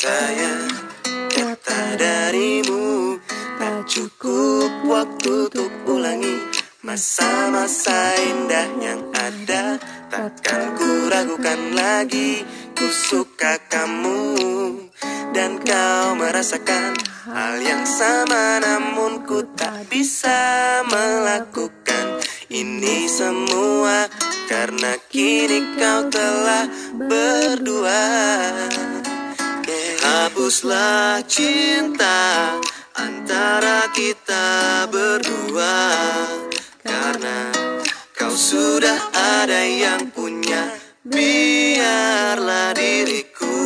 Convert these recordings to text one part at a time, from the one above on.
Untaya kata darimu Tak cukup waktu untuk ulangi. Masa-masa indah yang ada Takkan ku ragukan lagi. Ku suka kamu Dan kau merasakan Hal yang sama namun ku tak bisa melakukan Ini semua. Karena kini kau telah berdua Hapuslah cinta antara kita berdua Karena kau sudah ada yang punya. Biarlah diriku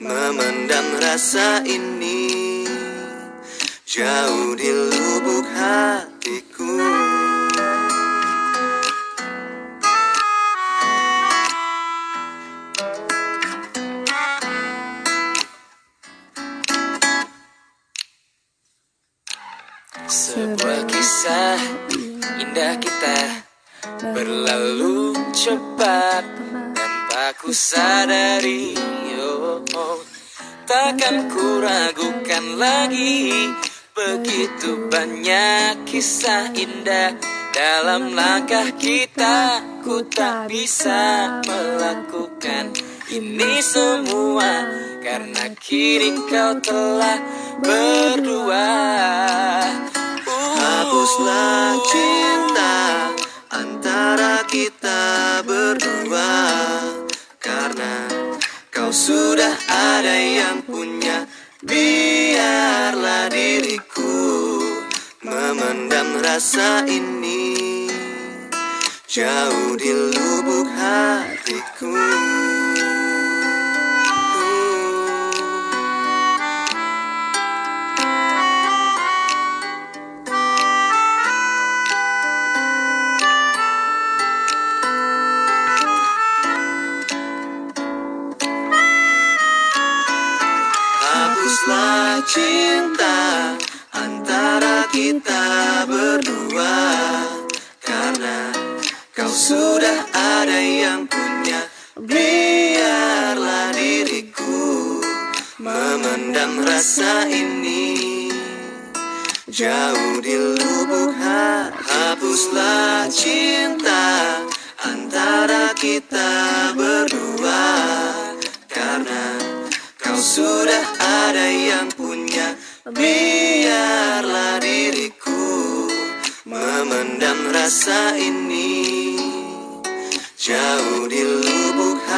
memendam rasa ini. Jauh di lubuk hatiku Sebuah kisah indah kita berlalu cepat. Tanpa ku sadari oh, oh. Takkan ku ragukan lagi Begitu banyak kisah indah Dalam langkah kita. Ku tak bisa melakukan ini semua Karena kini kau telah berdua. Hapuslah cinta antara kita berdua. Karena kau sudah ada yang punya Biarlah diriku memendam rasa ini. Jauh di lubuk hatiku cinta antara kita berdua. Karena kau sudah ada yang punya Biarlah diriku memendam rasa ini. Jauh di lubuk hati Hapuslah cinta antara kita Biarlah diriku memendam rasa ini. Jauh di lubuk hati